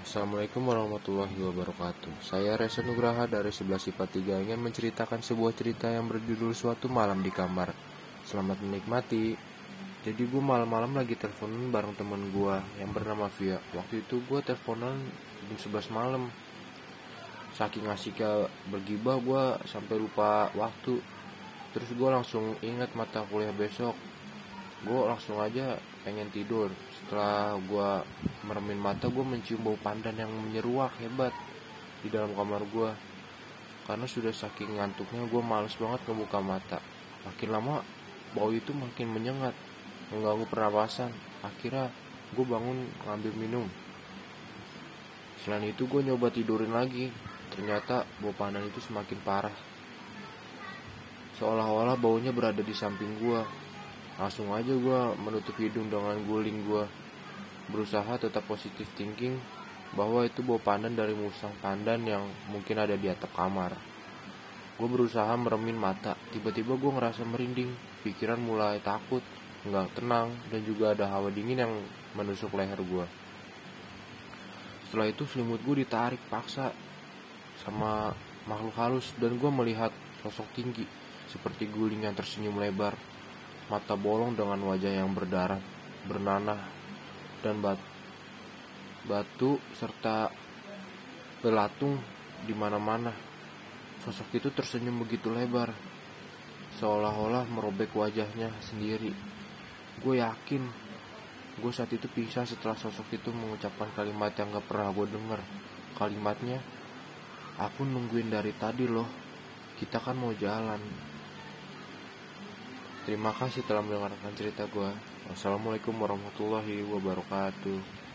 Assalamualaikum warahmatullahi wabarakatuh. Saya Reza Nugraha dari 11 IPA 3 ingin menceritakan sebuah cerita yang berjudul Suatu Malam di Kamar. Selamat menikmati. Jadi gue malam-malam lagi teleponan bareng temen gue yang bernama Via. Waktu itu gue teleponan jam 11 malam. Saking asiknya bergibah gue sampai lupa waktu. Terus gue langsung ingat mata kuliah besok Gue langsung aja pengen tidur. Setelah gue meremin mata gue mencium bau pandan yang menyeruak hebat di dalam kamar gue karena sudah saking ngantuknya gue males banget ngebuka mata. Makin lama bau itu makin menyengat mengganggu pernapasan. Akhirnya gue bangun ngambil minum. Selain itu gue nyoba tidurin lagi. Ternyata bau pandan itu semakin parah. Seolah-olah baunya berada di samping gue langsung aja gue menutup hidung dengan guling gue berusaha tetap positif thinking bahwa itu bau pandan dari musang pandan yang mungkin ada di atap kamar. Gue berusaha meremin mata. Tiba-tiba gue ngerasa merinding. Pikiran mulai takut nggak tenang dan juga ada hawa dingin yang menusuk leher gue setelah itu selimut gue ditarik paksa sama makhluk halus dan gue melihat sosok tinggi seperti guling yang tersenyum lebar mata bolong dengan wajah yang berdarah, bernanah, dan bat batu serta belatung di mana-mana. Sosok itu tersenyum begitu lebar, seolah-olah merobek wajahnya sendiri. Gue yakin, gue saat itu pisah setelah sosok itu mengucapkan kalimat yang gak pernah gue denger. Kalimatnya, aku nungguin dari tadi loh, kita kan mau jalan. Terima kasih telah mendengarkan cerita gue. Wassalamualaikum warahmatullahi wabarakatuh.